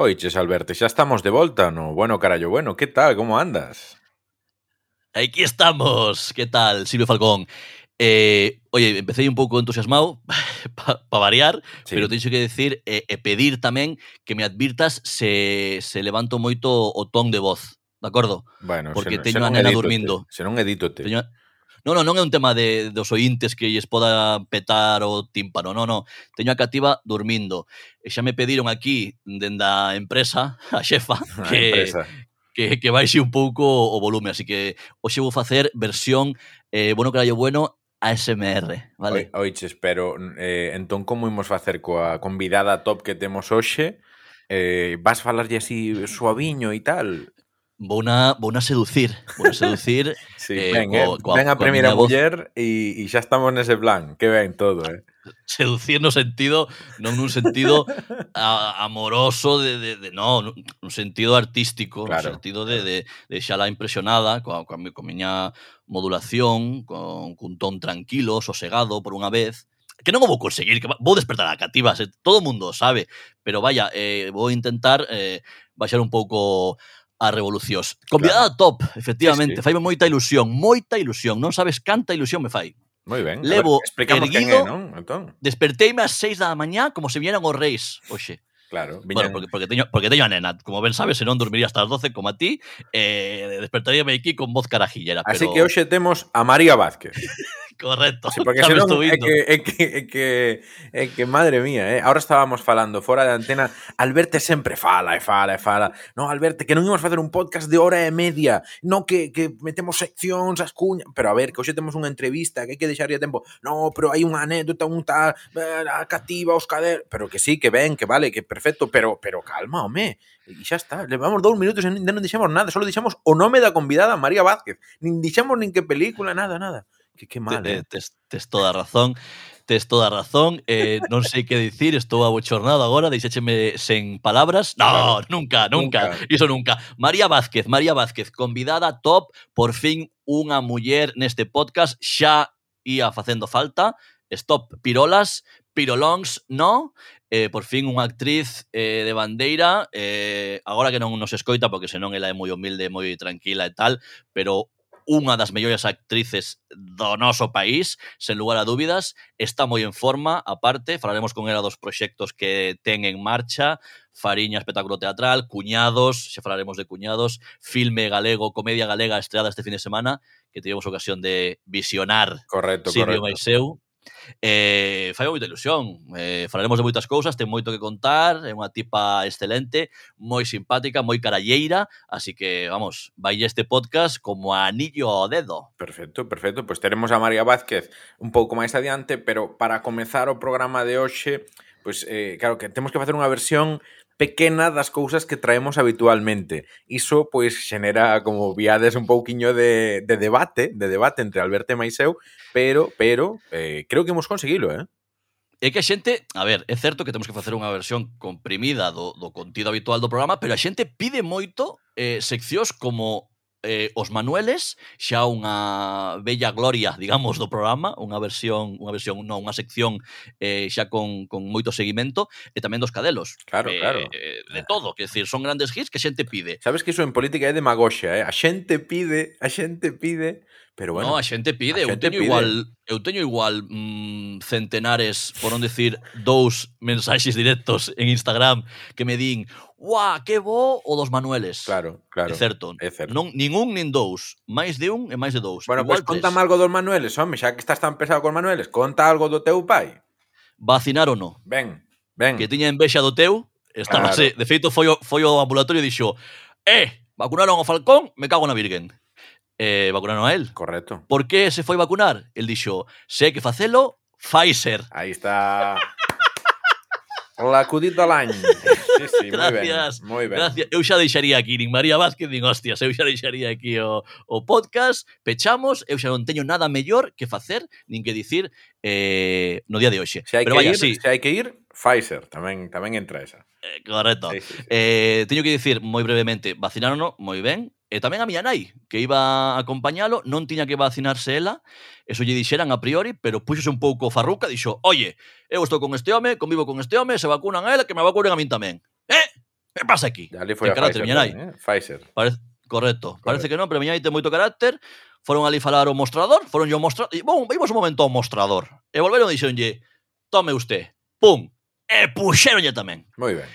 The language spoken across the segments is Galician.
Oiches, Alberto, xa estamos de volta no Bueno Carallo Bueno. Que tal? Como andas? Aquí estamos. Que tal, Silvio Falcón? Eh, oye, empecé un pouco entusiasmado para pa variar, sí. pero teño que decir e, eh, e pedir tamén que me advirtas se, se levanto moito o ton de voz, de acordo? Bueno, Porque se, teño se a nena edítote, dormindo. Se non edítote. Teño, Non, non, non é un tema de, dos ointes que lles poda petar o tímpano, non, non. Teño a cativa dormindo. E xa me pediron aquí, dende a empresa, a xefa, que, a empresa. que, que baixe un pouco o volume. Así que hoxe vou facer versión eh, bueno carallo bueno ASMR, vale? Oi, oiches, pero eh, entón como imos facer coa convidada top que temos hoxe? Eh, vas falarlle así suaviño e tal? Vou na seducir, na seducir Sí, Eh, ben, eh? coa- a primeira muller e, e xa estamos nese plan. Que ben todo, eh? seducir no sentido, non nun sentido a, amoroso de, de, de no, nun sentido artístico, Claro, no sentido de, de, de xala impresionada coa, coa, mi- coa miña modulación, con, cun ton tranquilo, sosegado por unha vez, que non o vou conseguir, que vou despertar a cativa, se, todo mundo o sabe, pero vaya, eh, vou intentar eh, baixar un pouco a Revolucións. Convidada claro. top, efectivamente, sí, sí. faime moita ilusión, moita ilusión, non sabes canta ilusión me fai. Moi ben. Levo ver, erguido, é, non? Entón. desperteime ás seis da mañá como se vieran os reis, oxe. Claro, viñan... bueno, porque, porque, teño, porque teño a nena, como ben sabes, se non dormiría hasta as 12 como a ti, eh, despertaríame aquí con voz carajillera. Pero... Así que hoxe temos a María Vázquez. Correcto. Sí, porque senón, é, que, é, que, é, que, é que, madre mía, eh? ahora estábamos falando fora da antena, Alberto sempre fala e fala e fala. No, Alberto, que non ímos facer un podcast de hora e media, no que, que metemos seccións, as cuñas, pero a ver, que hoxe temos unha entrevista, que hai que deixarlle tempo. No, pero hai unha anécdota, un tal, eh, a cativa, os cader, pero que sí, que ven, que vale, que perfecto, pero pero calma, home, e xa está, levamos dous minutos e non dixemos nada, só dixemos o nome da convidada María Vázquez, nin dixemos nin que película, nada, nada. Que, que mal, te, eh? tes, tes toda a razón tes toda a razón. Eh, non sei que dicir, estou abochornado agora deixécheme sen palabras. No, nunca, nunca, nunca, iso nunca. María Vázquez, María Vázquez, convidada top, por fin unha muller neste podcast, xa ia facendo falta, stop pirolas pirolóns, no. Eh, por fin unha actriz eh, de bandeira, eh, agora que non nos escoita, porque senón ela é moi humilde, moi tranquila e tal, pero unha das mellores actrices do noso país, sen lugar a dúbidas, está moi en forma, aparte, falaremos con ela dos proxectos que ten en marcha, Fariña espectáculo teatral, Cuñados, xa falaremos de Cuñados, filme galego, comedia galega estreada este fin de semana, que tivemos ocasión de visionar correcto, Silvio correcto. Maiseu, Eh, fai moita ilusión, eh, falaremos de moitas cousas, ten moito que contar, é unha tipa excelente, moi simpática, moi caralleira, así que, vamos, vai este podcast como anillo ao dedo. Perfecto, perfecto, pois pues teremos a María Vázquez un pouco máis adiante, pero para comezar o programa de hoxe, pois, pues, eh, claro, que temos que facer unha versión pequena das cousas que traemos habitualmente. Iso, pois, xenera, como viades, un pouquiño de, de debate, de debate entre Alberto e Maiseu, pero, pero, eh, creo que hemos conseguilo, eh? É que a xente, a ver, é certo que temos que facer unha versión comprimida do, do contido habitual do programa, pero a xente pide moito eh, seccións como eh, os Manueles, xa unha bella gloria, digamos, do programa, unha versión, unha versión, non, unha sección eh, xa con, con moito seguimento, e tamén dos cadelos. Claro, eh, claro. Eh, de todo, que decir, son grandes hits que a xente pide. Sabes que iso en política é demagoxia, eh? A xente pide, a xente pide, pero bueno. No, a xente pide, a xente eu teño pide. igual, eu teño igual mm, centenares, por non decir, dous mensaxes directos en Instagram que me din, ¡Uá, que bo! O dos Manueles. Claro, claro. É certo. É certo. Non, nin un, nin dous. máis de un e máis de dous. Bueno, pois Igual pois contame algo dos Manueles, home, xa que estás tan pesado con Manueles. Conta algo do teu pai. Vacinar ou non? Ben, ben. Que tiña envexa do teu. Estaba claro. De feito, foi o, foi o ambulatorio e dixo Eh, vacunaron ao Falcón, me cago na Virgen. Eh, vacunaron a él. Correcto. Por que se foi vacunar? El dixo, se que facelo, Pfizer. Aí está. L'acudit de l'any. Sí, sí, moi ben. Moi ben. Gracias. Eu xa deixaría aquí, nin María Vázquez, nin hostias, eu xa deixaría aquí o, o podcast, pechamos, eu xa non teño nada mellor que facer, nin que dicir eh, no día de hoxe. Se hai Pero que vaya, ir, sí. se hai que ir, Pfizer, tamén tamén entra esa. Eh, correcto. Sí, sí, sí. Eh, teño que dicir moi brevemente, vacinaron moi ben, E tamén a miña nai, que iba a acompañalo, non tiña que vacinarse ela, eso lle dixeran a priori, pero puxose un pouco farruca, dixo, oye, eu estou con este home, convivo con este home, se vacunan a ela, que me vacunen a min tamén. Eh? Que pasa aquí? Ali foi Ten carácter, miña nai. Eh? Pfizer. Parece, correcto. correcto. Parece que non, pero miña nai ten moito carácter, foron ali falar o mostrador, foron yo mostrador, e bom, vimos un momento ao mostrador. E volveron e dixeronlle, tome usted, pum, e puxeronlle tamén. Moi ben.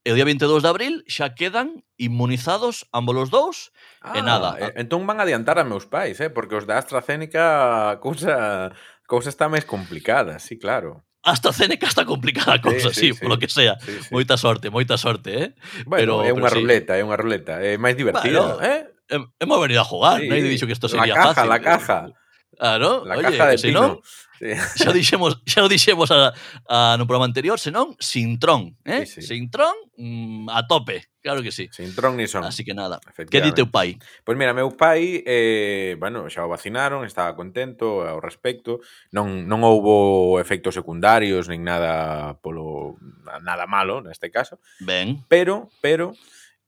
E o día 22 de abril xa quedan inmunizados ambos os dous ah, e nada. Entón van adiantar a meus pais, eh? porque os da AstraZeneca a cousa, a cousa está máis complicada, sí, claro. AstraZeneca está complicada a cousa, sí, sí, sí, sí polo que sea. Sí, sí. Moita sorte, moita sorte, eh? Bueno, pero, é unha ruleta, sí. é unha ruleta. É máis divertido, bueno, eh? Hemos venido a jugar, sí, nadie ha dicho que esto sería caja, fácil. La eh. caja, la caja. Ah, no? Oye, caja de se non, sí. xa, dixemos, xa o dixemos a, a, no programa anterior, senón, sin tron, eh? Sí, sí. Sin tron, mm, a tope, claro que sí. Sin tron ni son. Así que nada, que di teu pai? Pois pues mira, meu pai, eh, bueno, xa o vacinaron, estaba contento ao respecto, non, non houbo efectos secundarios, nin nada polo nada malo, neste caso. Ben. Pero, pero,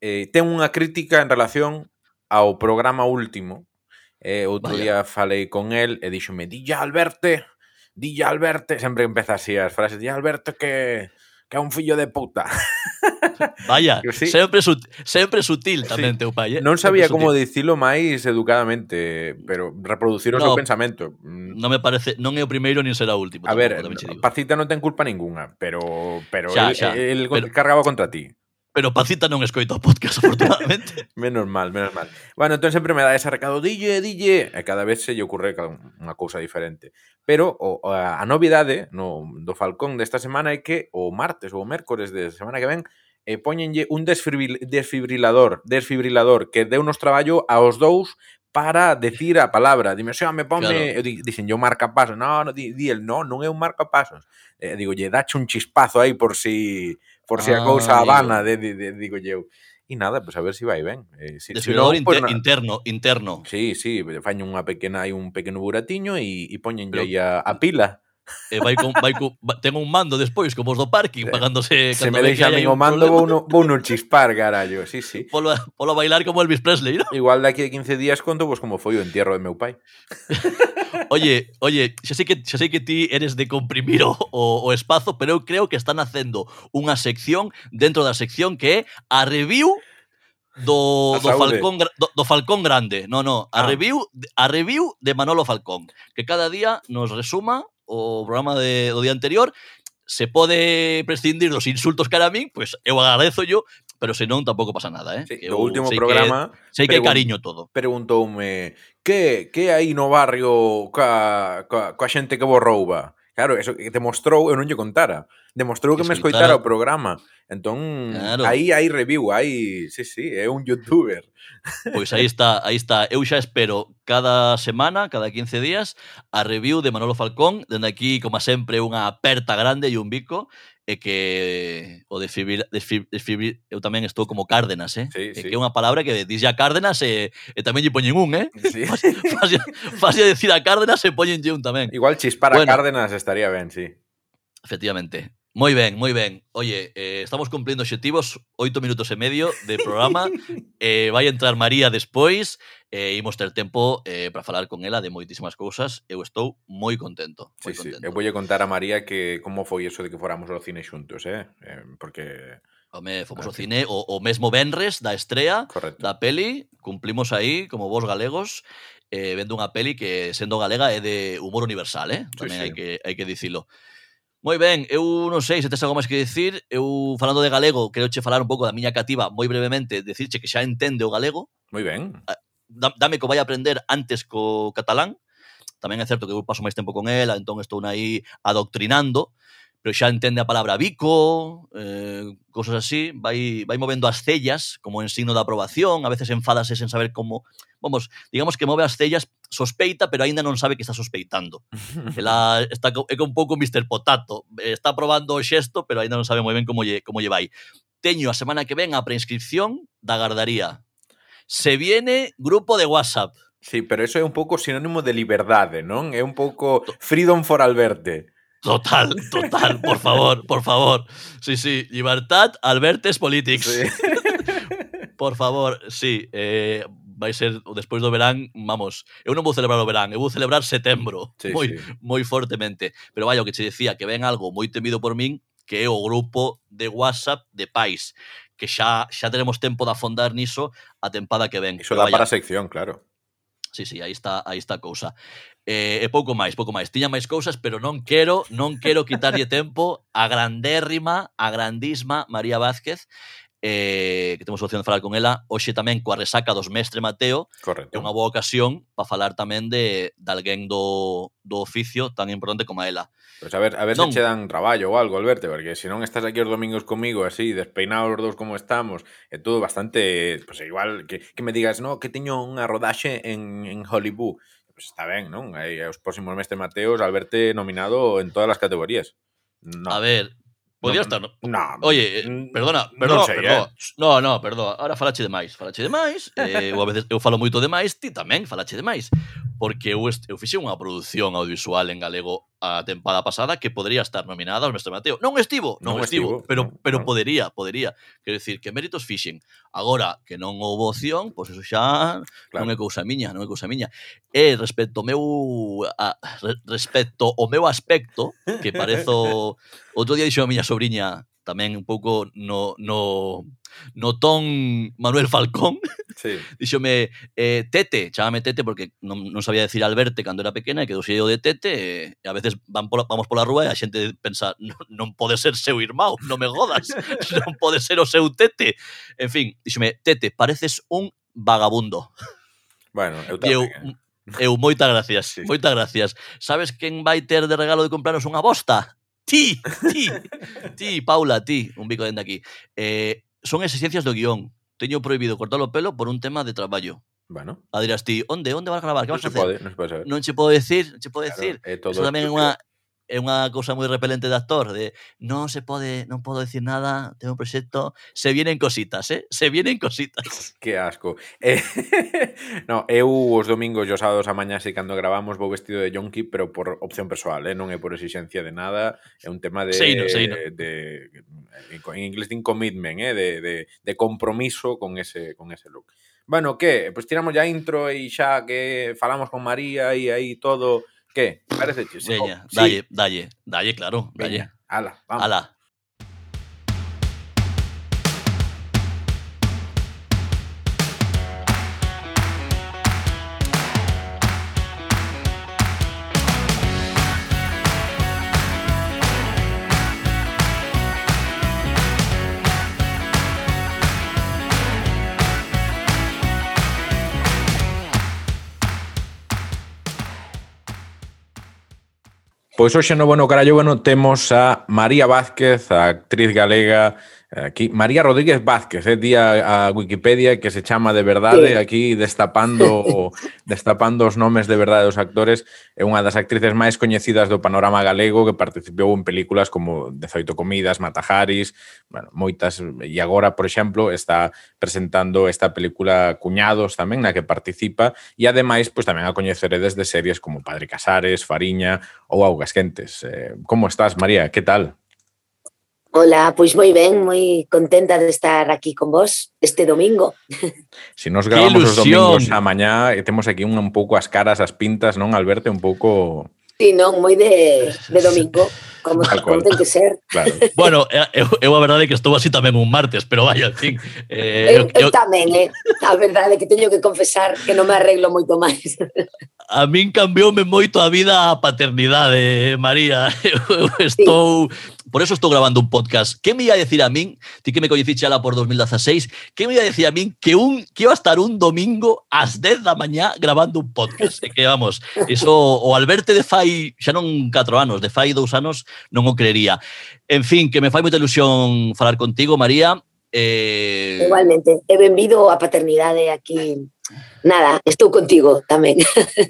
eh, ten unha crítica en relación ao programa último Eh, outro Vaya. día falei con el e díxome, dilla Alberte, dilla Alberte, sempre empeza así as frases, dilla Alberto que que é un fillo de puta. Vaya, sí. sempre, su, sempre sutil tamén sí. teu pai. Eh? Non sabía como dicilo máis educadamente, pero reproducir o no, seu pensamento. Mm. Non me parece, non é o primeiro nin será o último. A tampoco, ver, Pacita non ten culpa ninguna, pero pero xa, el, xa. el, el pero, cargaba contra ti. Pero Pacita non escoita o podcast, afortunadamente. menos mal, menos mal. Bueno, entón sempre me dá ese recado, DJ, DJ, e cada vez se lle ocurre unha cousa diferente. Pero o, a, a novidade no, do Falcón desta semana é que o martes ou o mércores de semana que ven eh, e poñenlle un desfibrilador, desfibrilador que deu nos traballo aos dous para decir a palabra. Dime, xa, me ponme... Claro. Eu dicen, yo marca pasos. No, no, di, di el, no, non é un marca pasos. Eh, digo, lle dache un chispazo aí por si por si a cousa ah, habana, de, de, de, digo eu. E nada, pois pues a ver se si vai ben. Eh, si, Desfibrilador si no, pues, inter, na... interno, interno. Sí, sí, faño unha pequena, hai un pequeno buratiño e, e poñenlle Pero... a, a pila e vai con, vai con, ten un mando despois como os do parking eh, pagándose se me deixa a min o mando vou no, vou no chispar garallo sí, sí. Polo, polo bailar como Elvis Presley ¿no? igual daqui a 15 días conto vos como foi o entierro de meu pai Oye, oye, xa sei que xa sei que ti eres de comprimir o, o, o espazo, pero eu creo que están facendo unha sección dentro da sección que é a review do, do, Falcón, do, do Falcón Grande. No, no, a, ah. review, a review de Manolo Falcón, que cada día nos resuma o programa de, do día anterior, se pode prescindir dos insultos cara a min, pois pues, eu agradezo yo, pero senón tampouco pasa nada, eh? Sí, eu, o último sei programa que, sei que hai cariño todo. Preguntoume, que que hai no barrio ca, ca, coa xente que vos rouba? Claro, eso que demostrou, eu non lle contara. Demostrou que, que me escoitara o programa. Entón, claro. aí hai review, aí, sí, sí, é un youtuber. Pois aí está, aí está. Eu xa espero cada semana, cada 15 días, a review de Manolo Falcón, dende aquí, como sempre, unha aperta grande e un bico, e que o desfibril, desfibril, desfibril eu tamén estou como Cárdenas, eh? Sí, e sí. que é unha palabra que dixe a Cárdenas e, e tamén lle poñen un, eh? Sí. Fácil decir a Cárdenas e poñenlle un tamén. Igual chispar bueno, Cárdenas estaría ben, sí. Efectivamente. Moi ben, moi ben. Oye, eh, estamos cumplindo obxectivos, oito minutos e medio de programa. eh, vai entrar María despois e eh, imos ter tempo eh, para falar con ela de moitísimas cousas. Eu estou moi contento. Moi sí, contento. sí. Eu voulle contar a María que como foi eso de que foramos ao cine xuntos, eh? eh porque... Home, fomos ao cine o, o mesmo Benres da estrea Correcto. da peli. Cumplimos aí, como vos galegos, eh, vendo unha peli que, sendo galega, é de humor universal, eh? Tamén sí, sí. hai que, hai que dicilo. Moi ben, eu non sei se tes algo máis que dicir. Eu, falando de galego, quero che falar un pouco da miña cativa moi brevemente, decirche que xa entende o galego. Moi ben. Ah, dame que vai aprender antes co catalán. Tamén é certo que eu paso máis tempo con ela, entón estou aí adoctrinando pero xa entende a palabra bico, eh, cosas así, vai, vai movendo as cellas como en signo de aprobación, a veces enfádase sen saber como... Vamos, digamos que move as cellas, sospeita, pero aínda non sabe que está sospeitando. Ela está, é un pouco Mr. Potato, está probando o xesto, pero aínda non sabe moi ben como lle, como lle vai. Teño a semana que ven a preinscripción da gardaría. Se viene grupo de WhatsApp. Sí, pero eso é un pouco sinónimo de liberdade, non? É un pouco freedom for Alberte. Total, total, por favor, por favor. Sí, sí, libertad, Albertes Politics. Sí. Por favor, sí, eh, vai ser o despois do verán, vamos, eu non vou celebrar o verán, eu vou celebrar setembro, Sí, moi, sí. moi fortemente. Pero vaya, o que che decía, que ven algo moi temido por min, que é o grupo de WhatsApp de pais, que xa xa teremos tempo de afondar niso a tempada que ven. Iso dá para a sección, claro. Sí, sí, aí está, aí está a cousa. eh, e pouco máis, pouco máis. Tiña máis cousas, pero non quero, non quero quitarlle tempo a grandérrima, a grandísima María Vázquez, eh, que temos a opción de falar con ela, hoxe tamén coa resaca dos mestre Mateo, Correcto. é unha boa ocasión para falar tamén de, de alguén do, do oficio tan importante como a ela. Pois pues a ver, a ver non. se che dan traballo ou algo, Alberto, porque se non estás aquí os domingos comigo así, despeinados os dous como estamos, é todo bastante, pois pues igual que, que me digas, no, que teño unha rodaxe en, en Hollywood, pues está ben, non? Aí eh, os próximos meses Mateos al verte nominado en todas as categorías. No. A ver, podía no, estar... No. no Oye, perdona, perdona, no, sei, perdona. Eh? no, no, perdona. Ahora falache demais, falache demais, eh, eu a veces eu falo moito demais, ti tamén falache demais, porque eu, est, eu fixe unha produción audiovisual en galego a tempada pasada que podría estar nominada ao Mestre Mateo. Non estivo, non, non estivo, estivo, pero pero no. podería, podería. Quero dicir que méritos fixen. Agora que non houve opción, pois eso xa claro. non é cousa miña, non é cousa miña. E respecto ao meu a, respecto ao meu aspecto, que parezo outro día dixo a miña sobrinha tamén un pouco no no no ton Manuel Falcón. Sí. Díxome, eh, Tete, chamame Tete porque non, non sabía decir Alberte cando era pequena e quedou xeo de Tete e a veces van pola, vamos pola rúa e a xente pensa non, non pode ser seu irmão, non me godas, non pode ser o seu Tete. En fin, díxome, Tete, pareces un vagabundo. Bueno, eu tamén, eu, eh. Eu, moitas gracias, sí. moitas gracias. Sabes quen vai ter de regalo de compraros unha bosta? ti, ti, ti, Paula, ti, un bico dende aquí. Eh, son exigencias do guión. Teño prohibido cortar o pelo por un tema de traballo. Bueno. A dirás ti, onde, onde vas gravar? Que non vas a facer? Pode, non se pode saber. Non se pode decir, non se pode claro, decir. Eh, todo Eso tamén é unha é unha cousa moi repelente de actor, de non se pode, non podo decir nada, tengo un proxecto, se vienen cositas, eh? Se vienen cositas. Que asco. Eh, no, eu os domingos e os sábados a mañá se cando gravamos vou vestido de yonki, pero por opción persoal, eh? non é por exixencia de nada, é un tema de Seino, seino. de en inglés de commitment, eh? de, de, de compromiso con ese con ese look. Bueno, que, pois pues tiramos ya intro e xa que falamos con María e aí todo que? Parece? Veña, dalle, dalle, dalle, claro, dalle. Ala, vamos. Ala. Pois hoxe no Bueno Carallo Bueno temos a María Vázquez, a actriz galega Aquí, María Rodríguez Vázquez, é eh, día a Wikipedia que se chama de verdade, sí. aquí destapando destapando os nomes de verdade dos actores, é unha das actrices máis coñecidas do panorama galego que participou en películas como 18 comidas, Matajaris, bueno, moitas, e agora, por exemplo, está presentando esta película Cuñados tamén na que participa e ademais, pois tamén a coñeceredes de series como Padre Casares, Fariña ou Augas Quentes. Eh, como estás, María? Que tal? Hola, pois moi ben, moi contenta de estar aquí con vos este domingo. Si nos gravamos os domingos a mañá, temos aquí un, un pouco as caras, as pintas, non, Alberto, un pouco... Sí, non, moi de, de domingo, como, como ten que ser. Claro. bueno, eh, eu, eu a verdade é que estou así tamén un martes, pero vaya, en fin. Eh, eu, eu, eu tamén, eh. A verdade é que teño que confesar que non me arreglo moito máis. a min cambioume moito a vida a paternidade, eh, María. Eu, eu estou... Sí por eso estou grabando un podcast. Que me ia decir a min, ti que me coñeciche ala por 2016, que me ia decir a min que un que iba a estar un domingo ás 10 da mañá grabando un podcast. E que vamos, eso o Alberto de fai xa non 4 anos, de fai 2 anos non o creería. En fin, que me fai moita ilusión falar contigo, María. Eh... Igualmente, e benvido a paternidade aquí nada, estou contigo tamén.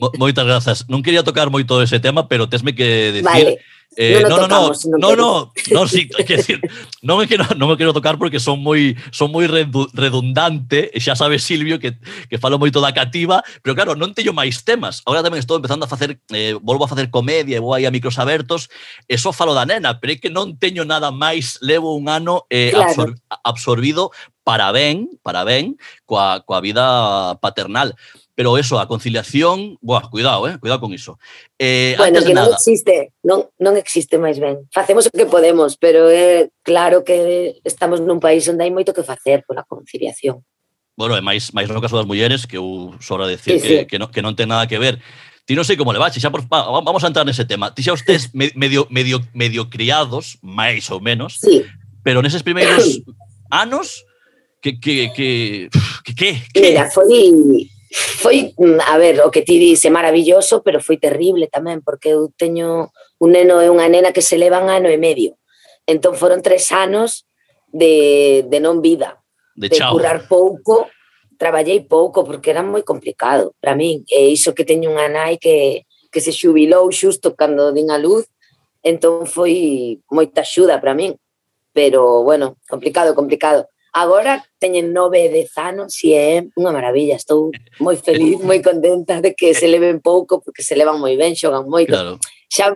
Mo moitas grazas. Non quería tocar moito ese tema, pero tesme que decir vale. Eh, no, no, tocamos, no, no, no, no, no, sí, que decir, non me quero, non me quero tocar porque son moi son moi redundante, e xa sabe Silvio que, que falo moito da cativa, pero claro, non teño máis temas. Agora tamén estou empezando a facer, eh, volvo a facer comedia, vou aí a micros abertos, e só falo da nena, pero é que non teño nada máis, levo un ano eh, claro. absor, absorbido para ben, para ben, coa, coa vida paternal. Pero eso, a conciliación, buah, cuidado, eh, cuidado con iso. Eh, bueno, antes que nada, non existe, non, non existe máis ben. Facemos o que podemos, pero é eh, claro que estamos nun país onde hai moito que facer pola conciliación. Bueno, é máis, máis no caso das mulleres, que eu sobra decir sí, que, sí. que, non, que non ten nada que ver. Ti non sei como le vaches, xa por, vamos a entrar nese tema. Ti xa os me, medio, medio, medio criados, máis ou menos, sí. pero neses primeiros anos, que, que, que, que, que, que? Mira, foi, Foi, mm, a ver, o que ti dice maravilloso, pero foi terrible tamén, porque eu teño un neno e unha nena que se levan ano e medio. Entón foron tres anos de, de non vida, de, de chao. currar pouco, traballei pouco, porque era moi complicado para min. E iso que teño unha nai que, que se xubilou xusto cando din a luz, entón foi moita axuda para min. Pero, bueno, complicado, complicado Agora teñen nove e dez anos e é unha maravilla. Estou moi feliz, moi contenta de que se leven pouco, porque se levan moi ben, xogan moito. Claro. Xa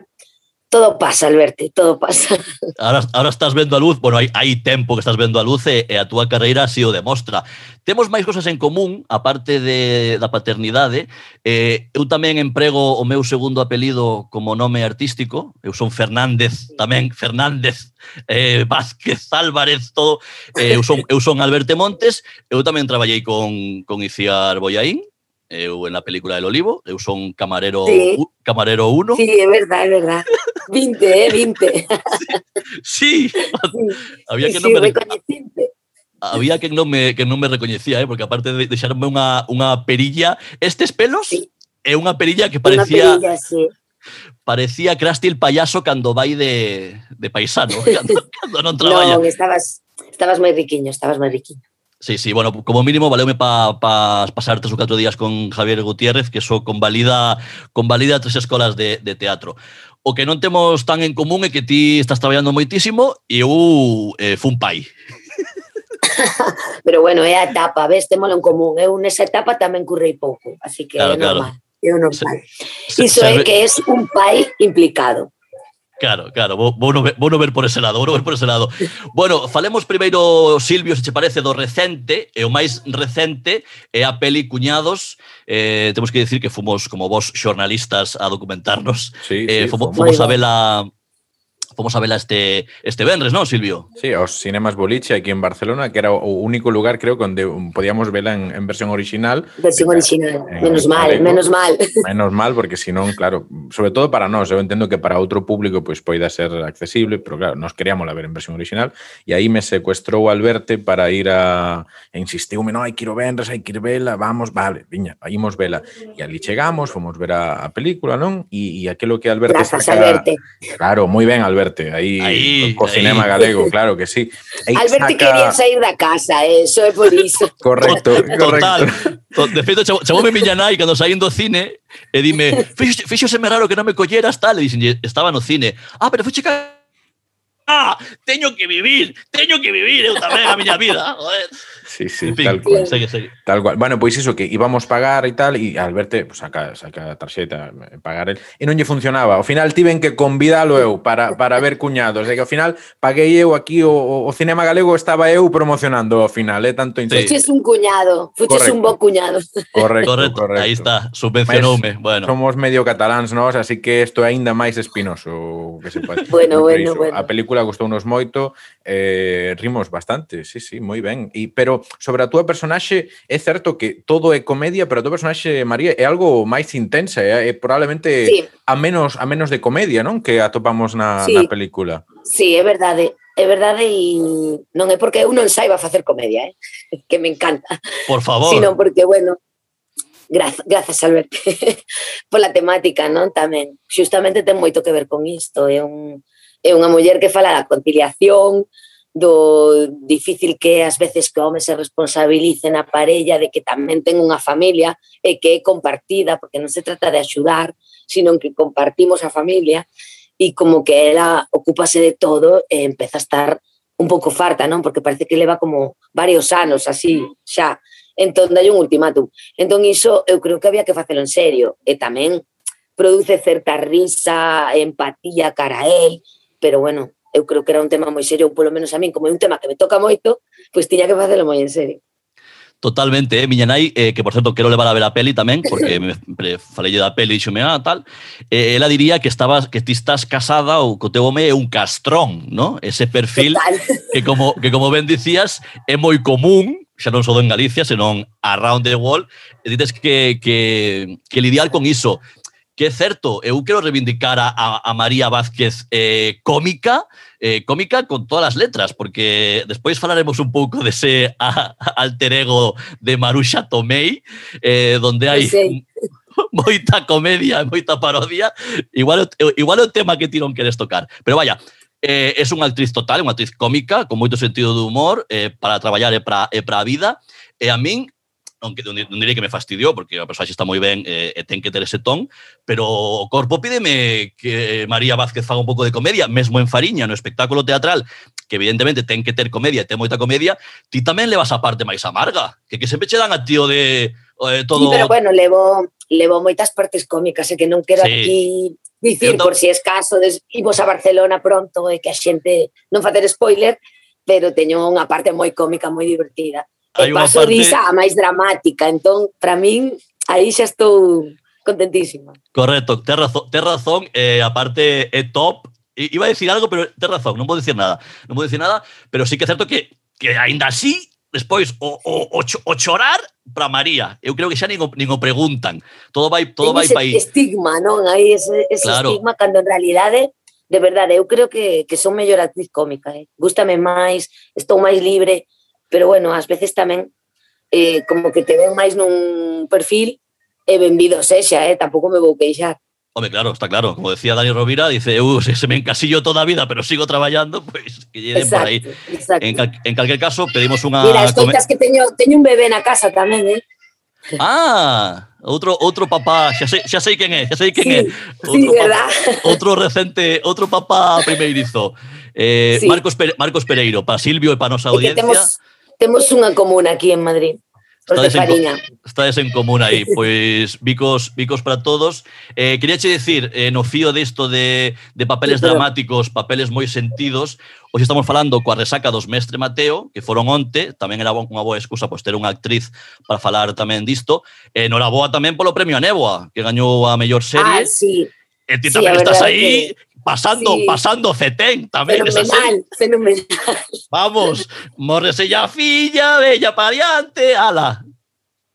todo pasa, Alberto, todo pasa. Ahora, ahora estás vendo a luz, bueno, hai, hai tempo que estás vendo a luz e, e a túa carreira así o demostra. Temos máis cosas en común, aparte de, da paternidade. Eh, eu tamén emprego o meu segundo apelido como nome artístico. Eu son Fernández tamén, Fernández, eh, Vázquez, Álvarez, todo. Eh, eu, son, eu son Alberto Montes. Eu tamén traballei con, con Iciar Boyaín, eu en la película del olivo, eu son camarero sí. camarero 1. Sí, é verdade, é verdade. 20, eh, 20. Sí, sí. había que sí, non me recoñecinte. Había que non me, que non me recoñecía, eh, porque aparte de deixarme unha, unha perilla, estes pelos sí. é unha perilla que parecía... Una perilla, sí. Parecía Krusty el payaso cando vai de, de paisano, cando, cando non traballa. Non, estabas, estabas moi riquiño, estabas moi riquiño. Sí, sí, bueno, como mínimo valeume para pa pasar tres ou catro días con Javier Gutiérrez, que eso so convalida, convalida tres escolas de, de teatro o que non temos tan en común é que ti estás traballando moitísimo e eu eh, fun pai. Pero bueno, é a etapa, ves, temolo en común. Eu nesa etapa tamén currei pouco, así que claro, é normal. Claro. É normal. Se, Iso se, é que és un pai implicado. Claro, claro, vou, vou, no ver, vou no ver por ese lado, vou no ver por ese lado. Bueno, falemos primeiro, Silvio, se che parece, do recente, e o máis recente é a peli Cuñados. Eh, temos que dicir que fomos, como vos, xornalistas a documentarnos. Sí, eh, sí, fomos, fomos a vela Fomos a vela este, este venres, non, Silvio? Sí, os Cinemas Boliche aquí en Barcelona, que era o único lugar, creo, onde podíamos vela en, en versión original. Versión original, en, menos en, mal, menos mal. Menos mal, porque senón, claro, sobre todo para nós, eu entendo que para outro público pois pues, poida ser accesible, pero claro, nos queríamos la ver en versión original, e aí me secuestrou Alberto para ir a... E insistiume, no, hai que ir venres, hai que ir vela, vamos, vale, viña, imos vela. E ali chegamos, fomos ver a, a película, non? E, e aquilo que Alberto... Grazas, saca... Alberto. Claro, moi ben, Alberto aí, Aí, co aí. cinema galego, claro que sí. Aí Alberte saca- quería sair da casa, eh, eso é por iso. Correcto, Total. correcto. To- De feito, chamou- chamoume miña nai cando saín do cine e dime, "Fixo- fíxoseme raro que non me colleras tal, e dixen, estaba no cine. Ah, pero ca... ah, teño que vivir, teño que vivir eu tamén a miña vida, joder. Sí, sí, en fin, tal cual. Segue, segue. Tal cual. Bueno, pois iso que íbamos pagar e tal e Alberto pues, saca, saca a tarxeta eh, pagar el, e non lle funcionaba. Ao final tiven que convidalo eu para, para ver cuñados, e que ao final paguei eu aquí o, o cinema galego estaba eu promocionando ao final, eh, tanto sí. Fuches un cuñado, fuches correcto. un bo cuñado. Correcto, correcto, correcto. Aí está, subvencionoume. Bueno. Somos medio cataláns nós, así que isto é aínda máis espinoso que se pode. bueno, bueno, bueno. A película película gustounos moito, eh, rimos bastante, sí, sí, moi ben. E, pero sobre a túa personaxe, é certo que todo é comedia, pero a túa personaxe, María, é algo máis intensa, é, é probablemente sí. a menos a menos de comedia, non? Que atopamos na, sí. na película. Sí, é verdade. É verdade e non é porque eu non saiba facer comedia, eh? que me encanta. Por favor. Sino porque, bueno, Graz, grazas, Albert, pola temática, non? Tamén, xustamente ten moito que ver con isto, é un é unha muller que fala da conciliación, do difícil que é ás veces que o home se responsabilice na parella de que tamén ten unha familia e que é compartida, porque non se trata de axudar, sino que compartimos a familia e como que ela ocúpase de todo e empeza a estar un pouco farta, non? Porque parece que leva como varios anos así mm. xa. Entón, dai un ultimátum. Entón, iso eu creo que había que facelo en serio. E tamén produce certa risa, empatía cara a él, pero bueno, eu creo que era un tema moi serio, ou polo menos a min, como é un tema que me toca moito, pois tiña que facelo moi en serio. Totalmente, eh, miña nai, eh, que por certo quero levar a ver a peli tamén, porque me falei da peli, e dixome, ah, tal, eh, ela diría que estabas que ti estás casada ou co teu home é un castrón, ¿no? Ese perfil Total. que como que como ben dicías é moi común, xa non só en Galicia, senón around the world, e dices que, que, que lidiar con iso, que é certo, eu quero reivindicar a, a, a María Vázquez eh, cómica, eh, cómica con todas as letras, porque despois falaremos un pouco dese a, alter ego de Maruxa Tomei, eh, donde hai... Moita comedia e moita parodia, igual, igual é o tema que ti non queres tocar. Pero vaya, eh, es unha actriz total, unha actriz cómica, con moito sentido de humor, eh, para traballar e para, e para a vida. E a min, non, non, non direi que me fastidiou, porque a persoaxe está moi ben eh, e ten que ter ese ton, pero o corpo pídeme que María Vázquez faga un pouco de comedia, mesmo en Fariña, no espectáculo teatral, que evidentemente ten que ter comedia e ten moita comedia, ti tamén levas a parte máis amarga, que que sempre che dan a tío de eh, todo... Sí, pero bueno, levo, levo moitas partes cómicas, e que non quero sí. aquí dicir, por si es caso, des, imos a Barcelona pronto e que a xente non facer spoiler, pero teño unha parte moi cómica, moi divertida hai unha parte... risa máis dramática, entón, para min, aí xa estou contentísima. Correcto, te razón, te razón eh, aparte é top, iba a decir algo, pero te razón, non vou decir nada, non vou decir nada, pero sí que é certo que, que aínda así, despois, o, o, o, o chorar para María, eu creo que xa nin o, nin o preguntan, todo vai, todo Ten vai para aí. estigma, non? Aí ese, ese claro. estigma, cando en realidade de verdade, eu creo que, que son mellor actriz cómica, eh? gústame máis, estou máis libre, pero bueno, ás veces tamén eh, como que te ven máis nun perfil e benvido sexa, eh, tampouco me vou queixar. Home, claro, está claro. Como decía Dani Rovira, dice, eu se, se me encasillo toda a vida, pero sigo traballando, pois pues, que lle por aí. Exacto. En, cal, en calquer caso, pedimos unha... Mira, escoitas que teño, teño un bebé na casa tamén, eh? Ah, outro outro papá, xa sei, xa sei quen é, xa sei quen sí, é. Outro, sí, papá, verdad? outro recente, outro papá primeirizo. Eh, sí. Marcos, Pe Marcos Pereiro, para Silvio e para nosa audiencia. Que temos Temos unha comuna aquí en Madrid. Os estades Fariña. En, estades en comuna aí, pois bicos, bicos para todos. Eh, quería che dicir, eh, no fío disto de, de papeles sí, pero... dramáticos, papeles moi sentidos, hoxe estamos falando coa resaca dos Mestre Mateo, que foron onte, tamén era unha boa excusa pois ter unha actriz para falar tamén disto. Eh, nora tamén polo premio a Neboa, que gañou a mellor serie. Ah, sí. E ti sí, tamén estás aí. Pasando, sí. pasando cetén serie. fenomenal, fenomenal. Vamos, morrese ya filla, bella para adiante, ala.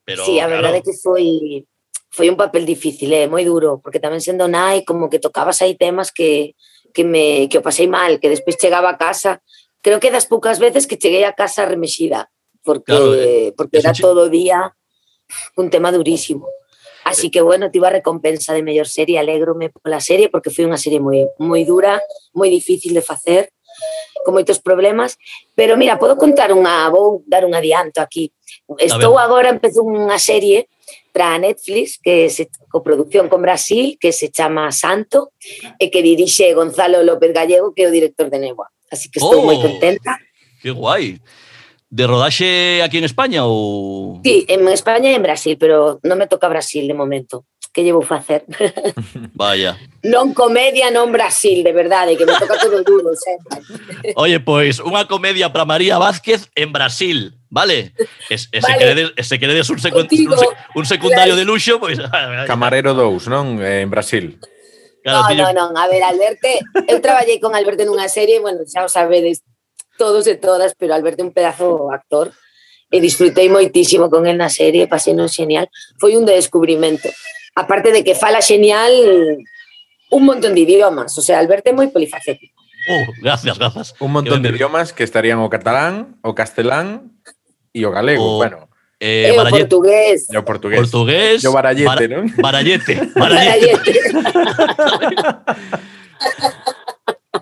Pero, sí, a verdade claro, é que foi foi un papel difícil, eh, moi duro, porque tamén sendo nai, como que tocabas aí temas que, que me que o pasei mal, que despois chegaba a casa, creo que das poucas veces que cheguei a casa remexida, porque Claro, eh, porque era todo o día un tema durísimo. Así que, bueno, tive a recompensa de mellor serie, alégrome pola serie, porque foi unha serie moi, moi dura, moi difícil de facer, con moitos problemas, pero mira, podo contar unha, vou dar un adianto aquí. Estou agora, empezo unha serie para Netflix, que se coproducción con Brasil, que se chama Santo, e que dirixe Gonzalo López Gallego, que é o director de Neboa. Así que estou oh, moi contenta. Que guai de rodaxe aquí en España ou...? Sí, en España e en Brasil, pero non me toca Brasil de momento. Que llevo facer? Vaya. Non comedia, non Brasil, de verdade, que me toca todo duro sempre. Oye, pois, unha comedia para María Vázquez en Brasil, vale? Es, ese vale. queredes, se queredes un, secu Contigo, un, un secundario claro. de luxo, pois... Camarero 2, non? Eh, en Brasil. Claro, no, tío. no, non, a ver, Alberto, eu traballei con Alberto nunha serie, bueno, xa o sabedes, todos e todas, pero Alberto é un pedazo actor e disfrutei moitísimo con el na serie, pasei non xenial, foi un descubrimento. Aparte de que fala xenial un montón de idiomas, o sea, Alberto é moi polifacético. Uh, gracias, gracias. Un montón de idiomas que estarían o catalán, o castelán e o galego. O- bueno, Eh, E o barallete, portugués. e o portugués. portugués. E o barallete, bara- non? Barallete, barallete. Barallete.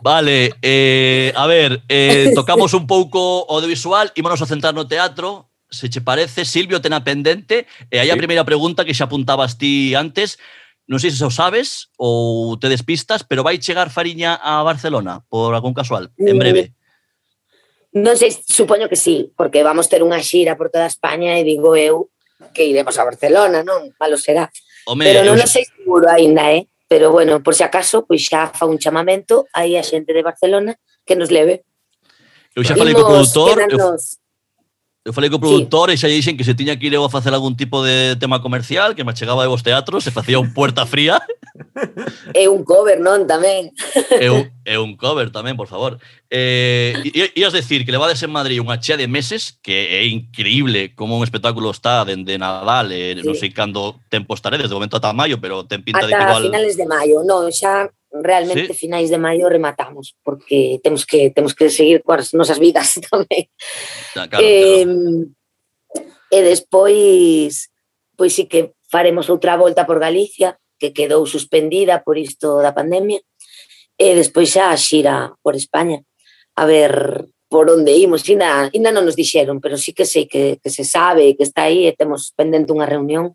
Vale, eh, a ver, eh, tocamos un pouco o audiovisual, ímonos a centrar no teatro, se che parece, Silvio tena pendente, e aí a sí. primeira pregunta que xa apuntabas ti antes, non sei se o sabes ou te despistas, pero vai chegar Fariña a Barcelona por algún casual, en mm. breve. Non sei, supoño que sí, porque vamos ter unha xira por toda España e digo eu que iremos a Barcelona, non? Malo será. Home, pero non eu... o sei seguro aínda, eh? Pero bueno, por si acaso, pois xa fa un chamamento aí a xente de Barcelona que nos leve. Eu xa falei co produtor, eu, Eu falei co produtor sí. e xa dixen que se tiña que ir eu a facer algún tipo de tema comercial, que me chegaba de vos teatros, se facía un puerta fría. é un cover, non? Tamén. é, un, é un cover tamén, por favor. Eh, ias decir que levades en Madrid unha chea de meses, que é increíble como un espectáculo está dende Nadal, eh, sí. non sei cando tempo estaré, desde o momento ata maio, pero ten pinta ata de que igual... finales de maio, non, xa realmente sí. finais de maio rematamos porque temos que temos que seguir coas nosas vidas tamén. Ah, claro, eh, claro. E despois pois sí que faremos outra volta por Galicia que quedou suspendida por isto da pandemia e despois xa a xira por España a ver por onde imos, ainda, ainda non nos dixeron, pero sí que sei que, que se sabe que está aí e temos pendente unha reunión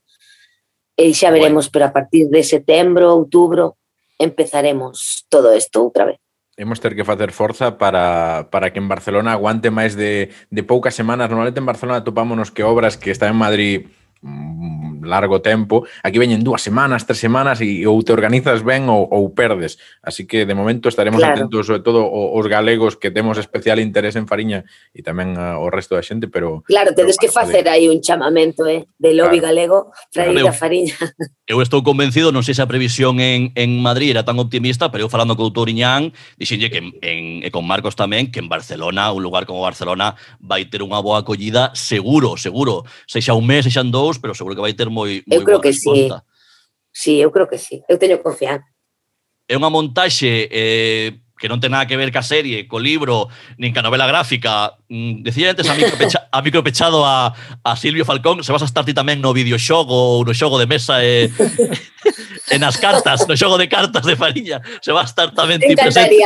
e xa veremos, bueno. pero a partir de setembro, outubro, empezaremos todo isto outra vez. Hemos ter que facer forza para, para que en Barcelona aguante máis de, de poucas semanas. Normalmente en Barcelona topámonos que obras que están en Madrid largo tempo, aquí veñen dúas semanas, tres semanas e ou te organizas ben ou, ou perdes. Así que de momento estaremos claro. atentos sobre todo os galegos que temos especial interés en Fariña e tamén uh, o resto da xente, pero Claro, tedes que facer aí un chamamento, eh, de lobby claro. galego para ir a Fariña. Eu estou convencido, non sei se a previsión en, en Madrid era tan optimista, pero eu falando con Doutor Iñán, dixenlle que en, en, e con Marcos tamén, que en Barcelona, un lugar como Barcelona, vai ter unha boa acollida seguro, seguro. sexa un mes, sexan dous, pero seguro que vai ter moi, moi eu creo que sí. Sí, eu creo que sí. Eu teño confianza. É unha montaxe eh, que non ten nada que ver ca serie, co libro, nin ca novela gráfica. Mm, decía antes a micropecha, a micropechado a, a Silvio Falcón, se vas a estar ti tamén no videoxogo ou no xogo de mesa e, eh, e nas cartas, no xogo de cartas de Fariña, se vas a estar tamén ti presente.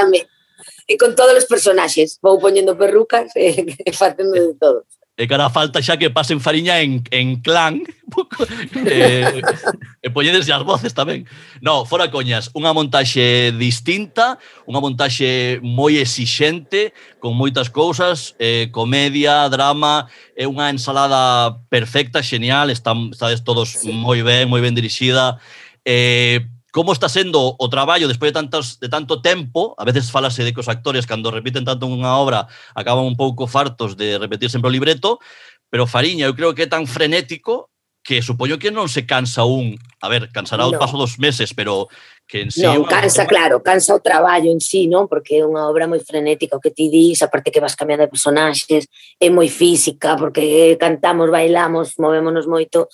E con todos os personaxes, vou poñendo perrucas e, e facendo de todos. E cara falta xa que pasen fariña en, en clan eh, e, e poñedeslle as voces tamén. No, fora coñas, unha montaxe distinta, unha montaxe moi exixente, con moitas cousas, eh, comedia, drama, é unha ensalada perfecta, xenial, están, estades todos sí. moi ben, moi ben dirixida, eh, como está sendo o traballo despois de, tantos, de tanto tempo, a veces falase de que os actores cando repiten tanto unha obra acaban un pouco fartos de repetir sempre o libreto, pero Fariña eu creo que é tan frenético que supoño que non se cansa un, a ver, cansará no. o paso dos meses, pero que en sí... Non, cansa, obra... claro, cansa o traballo en sí, non? Porque é unha obra moi frenética o que ti dis, aparte que vas cambiando de personaxes, é moi física, porque cantamos, bailamos, movémonos moito,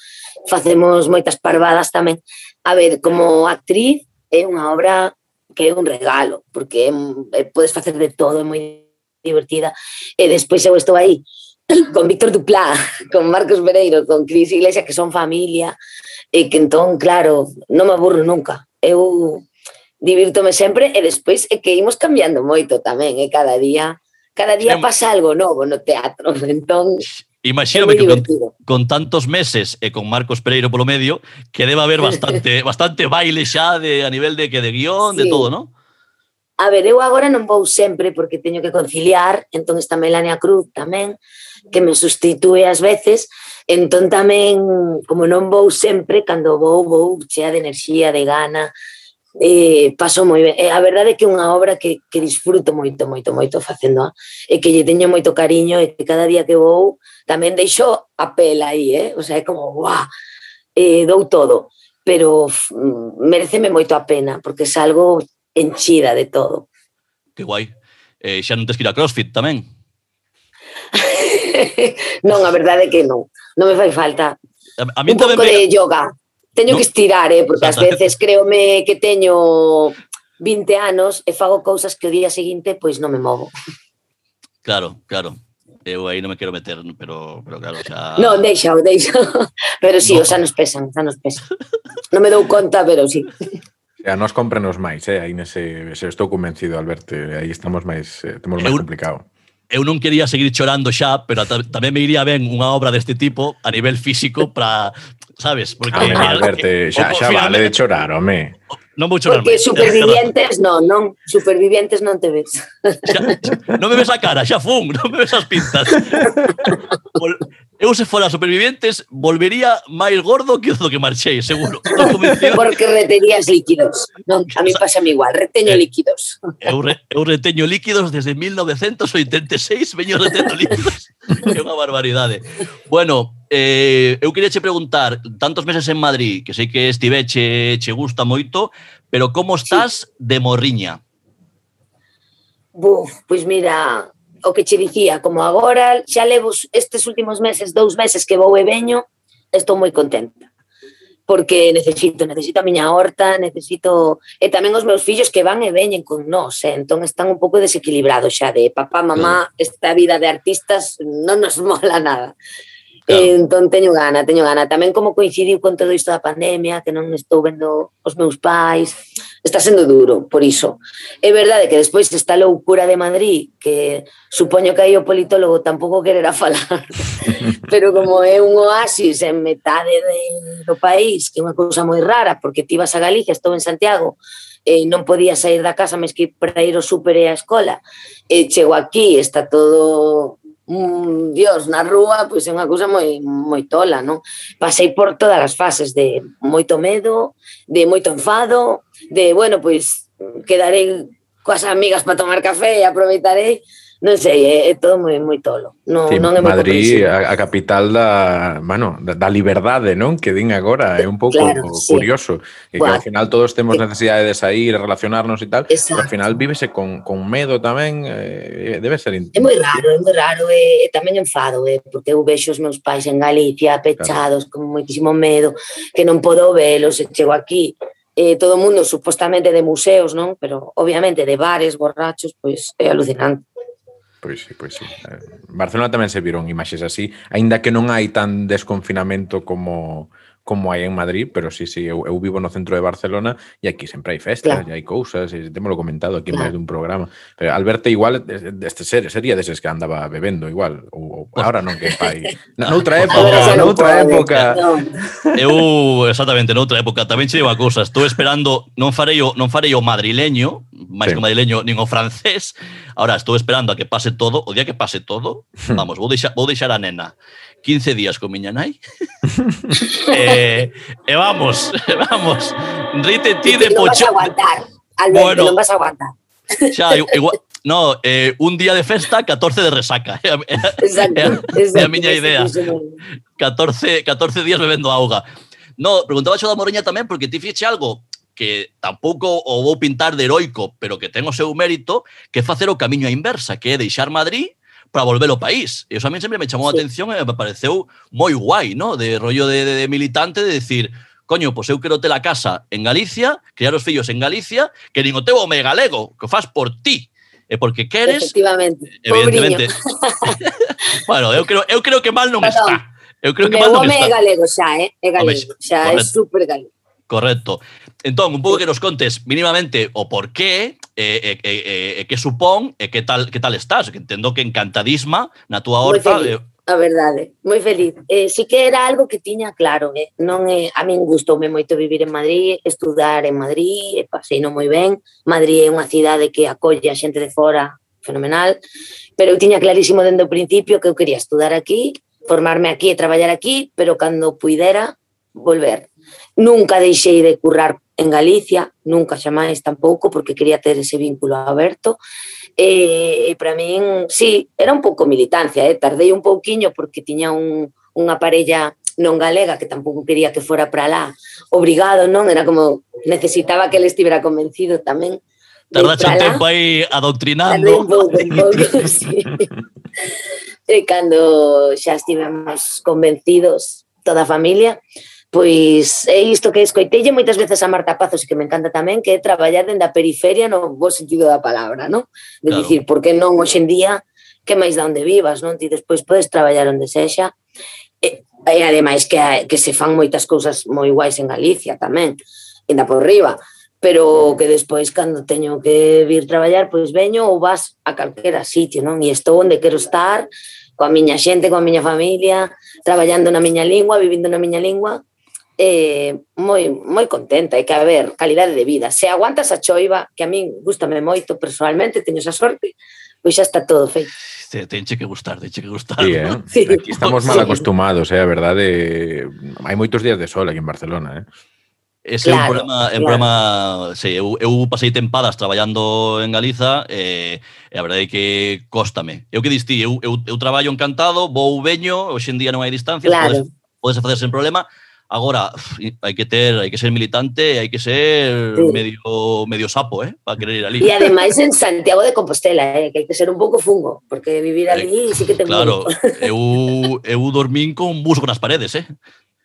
facemos moitas parvadas tamén. A ver, como actriz é unha obra que é un regalo, porque é, eh, podes facer de todo, é moi divertida. E despois eu estou aí con Víctor Duplá, con Marcos Pereiro, con Cris Iglesias, que son familia, e que entón, claro, non me aburro nunca. Eu divírtome sempre e despois é que imos cambiando moito tamén, e cada día cada día pasa algo novo no teatro, entón Imagíname que con, con, tantos meses e con Marcos Pereiro polo medio que deba haber bastante bastante baile xa de a nivel de que de guión, sí. de todo, ¿no? A ver, eu agora non vou sempre porque teño que conciliar, entón está Melania Cruz tamén, que me sustitúe ás veces, entón tamén, como non vou sempre, cando vou, vou chea de enerxía, de gana, eh, paso moi ben. Eh, a verdade é que é unha obra que, que disfruto moito, moito, moito facendo ah. e que lle teño moito cariño e que cada día que vou tamén deixo a pela aí, eh? o sea, é como, guau, eh, dou todo, pero mm, mereceme moito a pena, porque salgo enchida de todo. Que guai. Eh, xa non tes que ir a CrossFit tamén? non, a verdade é que non. Non me fai falta. A, a mí un pouco de, me... de yoga. Teño no. que estirar, eh, porque ás veces créome que teño 20 anos e fago cousas que o día seguinte pois non me movo. Claro, claro. Eu aí non me quero meter, pero, pero claro, xa... Non, deixa, deixa. Pero sí, no. os anos pesan, os anos pesan. Non me dou conta, pero sí. A nos cómprenos máis, eh? aí nese, se estou convencido, Alberto, eh, aí estamos máis, eh, temos máis eu, complicado. Eu non quería seguir chorando xa, pero tamén me iría ben unha obra deste tipo a nivel físico para sabes? Porque Home, Alberto, xa, xa vale de chorar, home. Non vou chorar. Porque supervivientes non, non, supervivientes non te ves. Xa, non me ves a cara, xa fun, non me ves as pintas. Eu se fora supervivientes volvería máis gordo que do que marchei, seguro. Porque reterías líquidos. Non, a mí pasame igual, reteño eh, líquidos. Eu, re, eu reteño líquidos desde 1986, veño retendo líquidos. É unha barbaridade. Bueno, eh, eu queria che preguntar, tantos meses en Madrid, que sei que estive che, che gusta moito, pero como estás sí. de morriña? Buf, pois mira, o que che dicía, como agora xa levo estes últimos meses, dous meses que vou e veño, estou moi contenta. Porque necesito, necesito a miña horta, necesito... E tamén os meus fillos que van e veñen con nós, eh? entón están un pouco desequilibrados xa de papá, mamá, esta vida de artistas non nos mola nada. Claro. E, entón teño gana, teño gana. Tamén como coincidiu con todo isto da pandemia, que non estou vendo os meus pais, está sendo duro, por iso. É verdade que despois esta loucura de Madrid, que supoño que aí o politólogo tampouco quererá falar, pero como é un oasis en metade de, do país, que é unha cousa moi rara, porque ti vas a Galicia, estou en Santiago, eh, non podía sair da casa, mes que para ir ao súper e á escola. E chego aquí, está todo un, Dios, na rúa, pois é unha cousa moi, moi tola, non? Pasei por todas as fases de moito medo, de moito enfado, de, bueno, pois quedarei coas amigas para tomar café e aproveitarei, non sei, é, é eh, eh, todo moi moi tolo. Non, sí, non é Madrid, a, a capital da, bueno, da, da liberdade, non? Que din agora, é un pouco claro, curioso. Sí. E que Buah. ao final todos temos necesidade de sair, relacionarnos e tal, Exacto. pero ao final vívese con, con medo tamén, eh, debe ser... É moi raro, é moi raro, e, e tamén enfado, eh, porque eu vexo os meus pais en Galicia pechados, claro. con moitísimo medo, que non podo velos, e chego aquí, eh, todo o mundo supostamente de museos, non? Pero obviamente de bares, borrachos, pois pues, é alucinante. Pois sí, pois sí. Eh, Barcelona tamén se viron imaxes así, aínda que non hai tan desconfinamento como como hai en Madrid, pero sí, sí, eu, eu vivo no centro de Barcelona e aquí sempre hai festas claro. e hai cousas, e temolo comentado aquí claro. máis dun programa. Pero Alberto igual deste ser, sería deses que andaba bebendo igual, ou, ou ahora non que pai. Noutra época, noutra época. Eu exactamente noutra época tamén che a cousa, estou esperando, non farei o non farei o madrileño, máis sí. que o madrileño nin o francés. Ahora estou esperando a que pase todo, o día que pase todo, hmm. vamos, vou deixar vou deixar a nena 15 días con miña nai. e, eh, e vamos, vamos, rite ti de pocho. Non vas a aguantar, Alberto, bueno, non vas a aguantar. Xa, igual, no, eh, un día de festa, 14 de resaca. É a, exacto, é a, exacto, é a miña idea. 14, 14 días bebendo auga. No, preguntaba xo da Moreña tamén porque ti fixe algo que tampouco o vou pintar de heroico, pero que ten o seu mérito, que é facer o camiño á inversa, que é deixar Madrid para volver ao país. E eso a mí sempre me chamou sí. a atención e me pareceu moi guai, ¿no? de rollo de, de, de militante, de decir, coño, pois eu quero ter a casa en Galicia, criar os fillos en Galicia, que nin o teu home galego, que o faz por ti, e porque queres... Efectivamente, evidentemente. bueno, eu creo, eu creo que mal non Perdón. está. Eu creo que mal non está. O home é galego xa, eh? é galego, xa correcto. é super galego. Correcto. Entón, un pouco que nos contes mínimamente o por qué, e, e, e, e que supón, e que tal, que tal estás, que entendo que encantadísima na túa horta. Moi feliz, eh. a verdade, moi feliz. Eh, si que era algo que tiña claro, eh? non é, a min gustoume moito vivir en Madrid, estudar en Madrid, e pasei non moi ben. Madrid é unha cidade que acolle a xente de fora fenomenal, pero eu tiña clarísimo dende o principio que eu quería estudar aquí, formarme aquí e traballar aquí, pero cando puidera volver Nunca deixei de currar en Galicia, nunca xamais tampouco, porque quería ter ese vínculo aberto. E, e para min, sí, era un pouco militancia, eh? tardei un pouquiño porque tiña un, unha parella non galega que tampouco quería que fora para lá obrigado, non? Era como necesitaba que ele estivera convencido tamén. Tardaste un tempo aí adoctrinando. Un pouco, un pouco, sí. E cando xa estivemos convencidos toda a familia, Pois é isto que escoitelle moitas veces a Marta Pazos e que me encanta tamén, que é traballar dende a periferia no bo sentido da palabra, non? De claro. dicir, por que non hoxendía que máis da onde vivas, non? Ti despois podes traballar onde sexa. E, e ademais que, que se fan moitas cousas moi guais en Galicia tamén, ainda por riba, pero que despois cando teño que vir traballar, pois veño ou vas a calquera sitio, non? E estou onde quero estar, coa miña xente, coa miña familia, traballando na miña lingua, vivindo na miña lingua, eh, moi, moi contenta e que, a ver, calidade de vida. Se aguantas a choiva, que a min gustame moito personalmente, teño esa sorte, pois xa está todo feito. Te, tenche que gustar, tenche que gustar. Sí, eh? sí. Aquí estamos mal acostumados, eh? a verdade. Hai moitos días de sol aquí en Barcelona, eh? Ese claro, é un problema, claro. un problema sí, eu, eu pasei tempadas traballando en Galiza e, e a verdade é que cóstame. Eu que distí, eu, eu, eu traballo encantado, vou veño, hoxe en día non hai distancia, claro. podes, podes facer sen problema, Agora, hai que ter, hai que ser militante, hai que ser sí. medio medio sapo, eh, para querer ir ali. E ademais en Santiago de Compostela, eh, que hai que ser un pouco fungo, porque vivir ali eh, sí que ten Claro, eu eu dormín con musgo nas paredes, eh.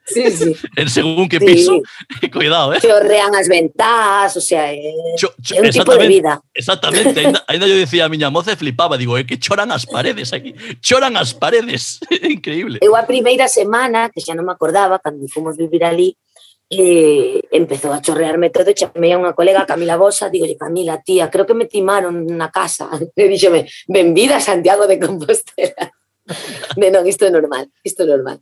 Sí, sí. en según que piso, sí. cuidado, eh. Chorrean as ventás, o sea, é, cho, cho, é un tipo de vida. Exactamente, ainda, ainda yo dicía a miña moza e flipaba, digo, é eh, que choran as paredes aquí, choran as paredes, increíble. Eu a primeira semana, que xa non me acordaba, cando fomos vivir ali, eh, empezou a chorrearme todo, chamei a unha colega, Camila Bosa, digo, Camila, tía, creo que me timaron na casa. E díxome, benvida Santiago de Compostela. de non, isto é normal, isto é normal.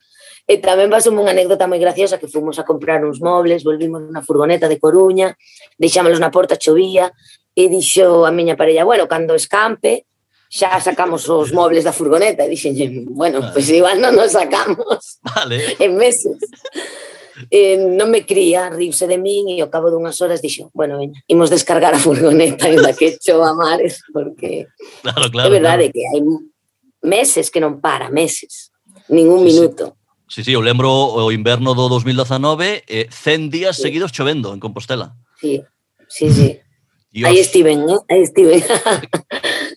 E tamén pasou unha anécdota moi graciosa que fomos a comprar uns mobles, volvimos na furgoneta de Coruña, deixámolos na porta, chovía, e dixo a miña parella, bueno, cando escampe, xa sacamos os mobles da furgoneta. E dixenlle, bueno, vale. pois pues igual non nos sacamos vale. en meses. eh, non me cría, riuse de min e ao cabo dunhas horas dixo, bueno, veña, imos descargar a furgoneta en la que chova mares, porque claro, claro, é verdade claro. que hai meses que non para, meses, ningún sí, minuto. Sí. Sí, sí, eu lembro o inverno do 2019, eh, 100 días sí. seguidos chovendo en Compostela. Sí, sí, sí. Dios. Aí estiven, eh? aí estiven.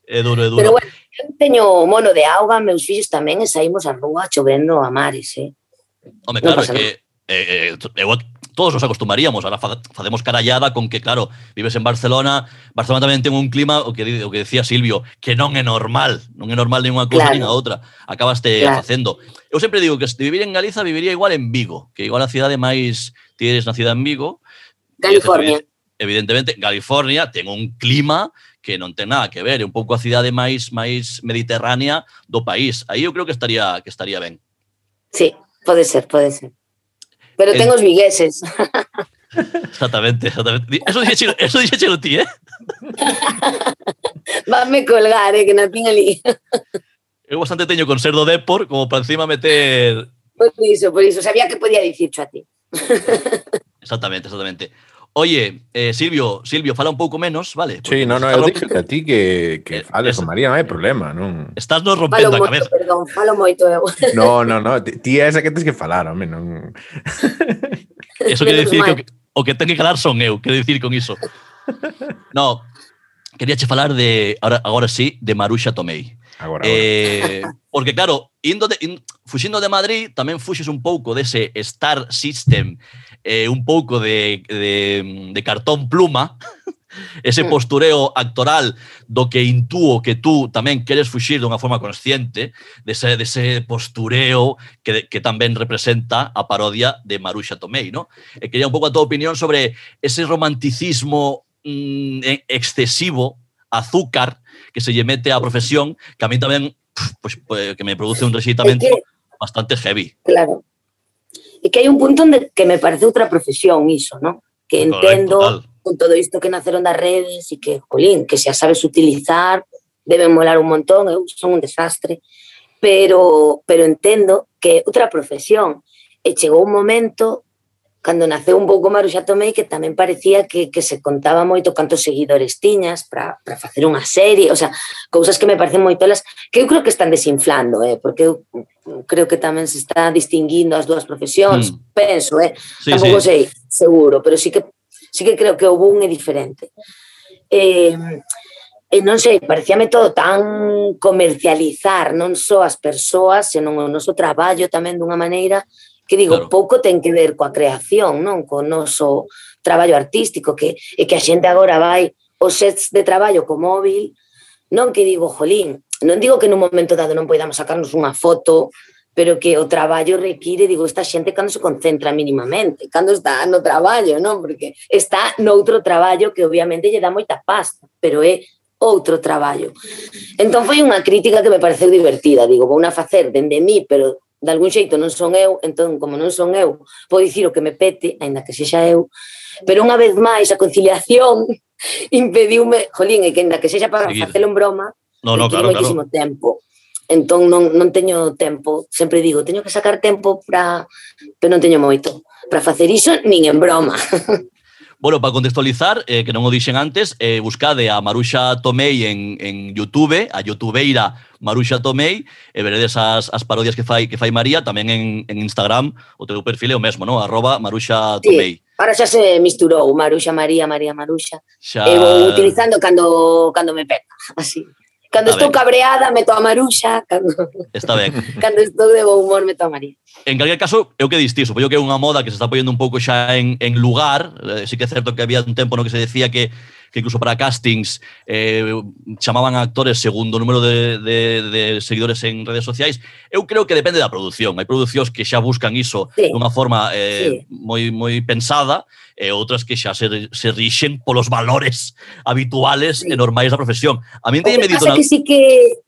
é duro, é duro. Pero bueno, teño mono de auga, meus fillos tamén, e saímos á rúa chovendo a mares, eh? Home, claro, no é que eh, eh, eu todos nos acostumaríamos. Ahora facemos carallada con que, claro, vives en Barcelona, Barcelona tamén ten un clima, o que, o que decía Silvio, que non é normal, non é normal ninguna cosa claro. nin a outra. Acabaste claro. facendo. Eu sempre digo que se vivir en Galiza, viviría igual en Vigo, que igual a cidade máis ti eres nacida en Vigo. California. Evidentemente, California ten un clima que non ten nada que ver, é un pouco a cidade máis máis mediterránea do país. Aí eu creo que estaría que estaría ben. Sí, pode ser, pode ser. Pero El- ten os vigueses. Exactamente, exactamente. Eso dixéchelo, eso dixéchelo ti, eh? Vanme colgar, eh, que nacín ali. Eu bastante teño con ser do Depor como para encima meter Por iso, por iso. Sabía que podía dicircho a ti. Exactamente, exactamente. Oye, eh, Silvio, Silvio, fala un pouco menos, vale? Sí, no, no, eu dixo que a ti que, que eh, fales con María, non hai problema, non? Estás nos rompendo falo a cabeza. Moito, perdón, falo moito eu. No, no, no, ti é esa que tens que falar, home, non... Eso quere dicir que o, que o que ten que calar son eu, quero dicir con iso. No, quería che falar de, agora, agora sí, de Maruxa Tomei. Agora, eh, agora. Porque claro, indo de, in, fuxindo de Madrid tamén fuxes un pouco dese star system, eh, un pouco de, de, de cartón pluma, ese postureo actoral do que intúo que tú tamén queres fuxir dunha forma consciente, dese, dese postureo que, que tamén representa a parodia de Maruxa Tomei, no? E quería un pouco a tua opinión sobre ese romanticismo mm, excesivo azúcar que se lle mete á profesión, que a mí tamén pues, pois, pues, pois, que me produce un rexeitamento que, bastante heavy. Claro. E que hai un punto onde que me parece outra profesión iso, ¿no? Que Correcto, entendo total. con todo isto que naceron das redes e que, colín, que xa sabes utilizar, deben molar un montón, eu son un desastre, pero pero entendo que outra profesión e chegou un momento cando naceu un pouco Maruxa tomei que tamén parecía que, que se contaba moito cantos seguidores tiñas para facer unha serie, o sea, cousas que me parecen moi tolas, que eu creo que están desinflando, eh, porque eu creo que tamén se está distinguindo as dúas profesións, mm. penso, eh, sí, tampouco sí. sei seguro, pero sí que sí que creo que houve un é diferente. Eh, e non sei, parecíame todo tan comercializar non só as persoas, senón o noso traballo tamén dunha maneira que digo, claro. pouco ten que ver coa creación, non? Co noso traballo artístico, que e que a xente agora vai os sets de traballo co móvil, non que digo, jolín, non digo que nun momento dado non poidamos sacarnos unha foto, pero que o traballo require, digo, esta xente cando se concentra mínimamente, cando está no traballo, non? Porque está noutro traballo que obviamente lle dá moita pasta, pero é outro traballo. Entón foi unha crítica que me pareceu divertida, digo, vou a facer dende mí, pero de algún xeito non son eu, entón, como non son eu, podo dicir o que me pete, aínda que sexa eu, pero unha vez máis a conciliación impediume, jolín, e que aínda que sexa para Seguir. facelo en broma, no, no, claro, claro. tempo. Entón non, non teño tempo, sempre digo, teño que sacar tempo para, pero non teño moito, para facer iso nin en broma. Bueno, para contextualizar, eh, que non o dixen antes, eh, buscade a Maruxa Tomei en, en Youtube, a youtubeira Maruxa Tomei, e veredes as, as parodias que fai que fai María, tamén en, en Instagram, o teu perfil é o mesmo, no? Arroba Maruxa Tomei. Sí. Ahora xa se misturou Maruxa María, María Maruxa. Xa... Eh, e vou utilizando cando, cando me pega, así. Cando estou cabreada, meto a Maruxa. Cando, Está ben. cando estou de bom humor, meto a María. En calquer caso, eu que diste iso, que é unha moda que se está poñendo un pouco xa en, en lugar, eh, sí que é certo que había un tempo no que se decía que que incluso para castings eh, chamaban a actores segundo o número de, de, de seguidores en redes sociais. Eu creo que depende da produción. Hai producións que xa buscan iso sí. dunha forma eh, sí. moi, moi pensada e outras que xa se, se rixen polos valores habituales sí. e normais da profesión. A mí o que pasa na... que sí que,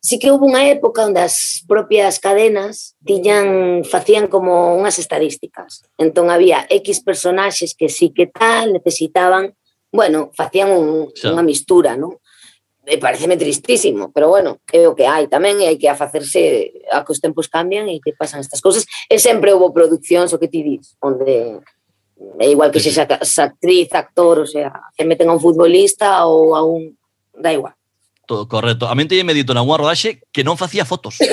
sí que houve unha época onde as propias cadenas tiñan, facían como unhas estadísticas. Entón había X personaxes que sí que tal, necesitaban bueno, facían un, xa. unha mistura, non? E eh, pareceme tristísimo, pero bueno, é o que hai tamén e hai que afacerse a que os tempos cambian e que pasan estas cousas. E sempre houve produccións, o que ti dis, onde é igual que se xa, actriz, actor, o sea, que meten a un futbolista ou a un... Da igual. Todo correcto. A mente me medito na unha rodaxe que non facía fotos.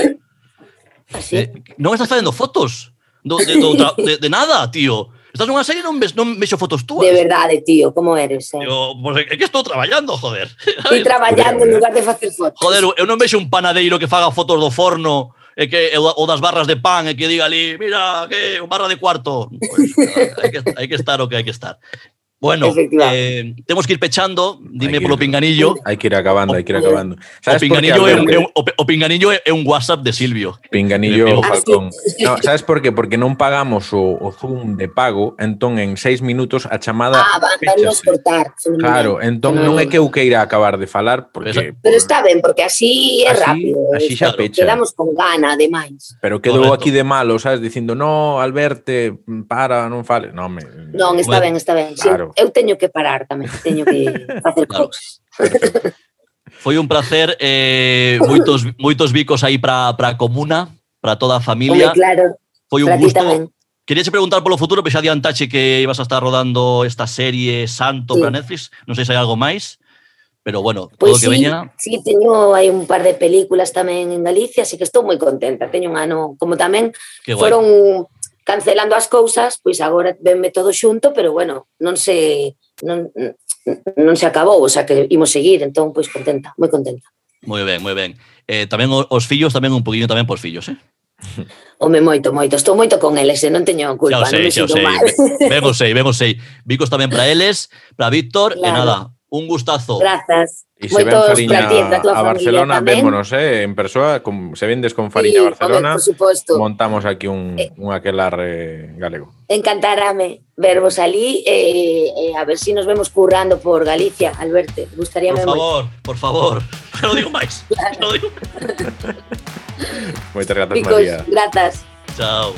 Ah, Así? Eh, non estás facendo fotos do, de, do, de, de nada, tío. Estás nunha serie e non, ves, non vexo fotos túas. De ¿eh? verdade, tío, como eres, eh? Digo, pues, é que estou traballando, joder. Estou traballando en lugar de facer fotos. Joder, eh, eu non vexo un panadeiro que faga fotos do forno e que o das barras de pan e que diga ali, mira, que barra de cuarto. Pues, hai, que, hai que estar o que hai que estar. Bueno, eh, temos que ir pechando, dime polo pinganillo. Hai que ir acabando, hai que ir acabando. ¿Sabes o pinganillo, é un, é un, o pinganillo é un WhatsApp de Silvio. Pinganillo ah, Falcón. No, sabes por qué? Porque non pagamos o, o Zoom de pago, entón en seis minutos a chamada Ah, vandanos cortar. Claro, entón non é que eu queira acabar de falar porque... Pero está ben, porque así é rápido. Así xa pecha. Quedamos con gana, ademais. Pero quedou aquí de malo, sabes, dicindo, no, Alberte, para, non fale. No, me... non está ben, está ben. Claro eu teño que parar tamén, teño que facer claro. cousas. Foi un placer, eh, moitos moitos bicos aí para para a comuna, para toda a familia. Home, claro. Foi un gusto. Tamén. Quería che preguntar polo futuro, pero xa adiantache que ibas a estar rodando esta serie Santo sí. para Netflix. Non sei se hai algo máis, pero bueno, pois todo sí, que veña... Sí, teño hai un par de películas tamén en Galicia, así que estou moi contenta. Teño un ano, como tamén foron guai cancelando as cousas, pois agora venme todo xunto, pero bueno, non se non, non se acabou, o sea que imos seguir, entón pois contenta, moi contenta. Moi ben, moi ben. Eh, tamén os fillos tamén un poquinho tamén por fillos, eh? Home, moito, moito. Estou moito con eles, e non teño culpa. Xa o sei, non xa o sei. Mal. Vemos sei, vemos sei. Bicos tamén para eles, para Víctor, claro. e nada, un gustazo. Grazas. E se ven Fariña a a Barcelona, tamén. vémonos, eh, en persoa, con, se vendes con Sí, Fariña a home, Barcelona, por suposto. montamos aquí un, Eh. un aquelarre galego. Encantarame vervos ali e, e a ver si nos vemos currando por Galicia, Alberto. Gustaría Por favor, por favor. Non digo máis. Non digo. Moitas grazas, Picos, María. grazas. Chao.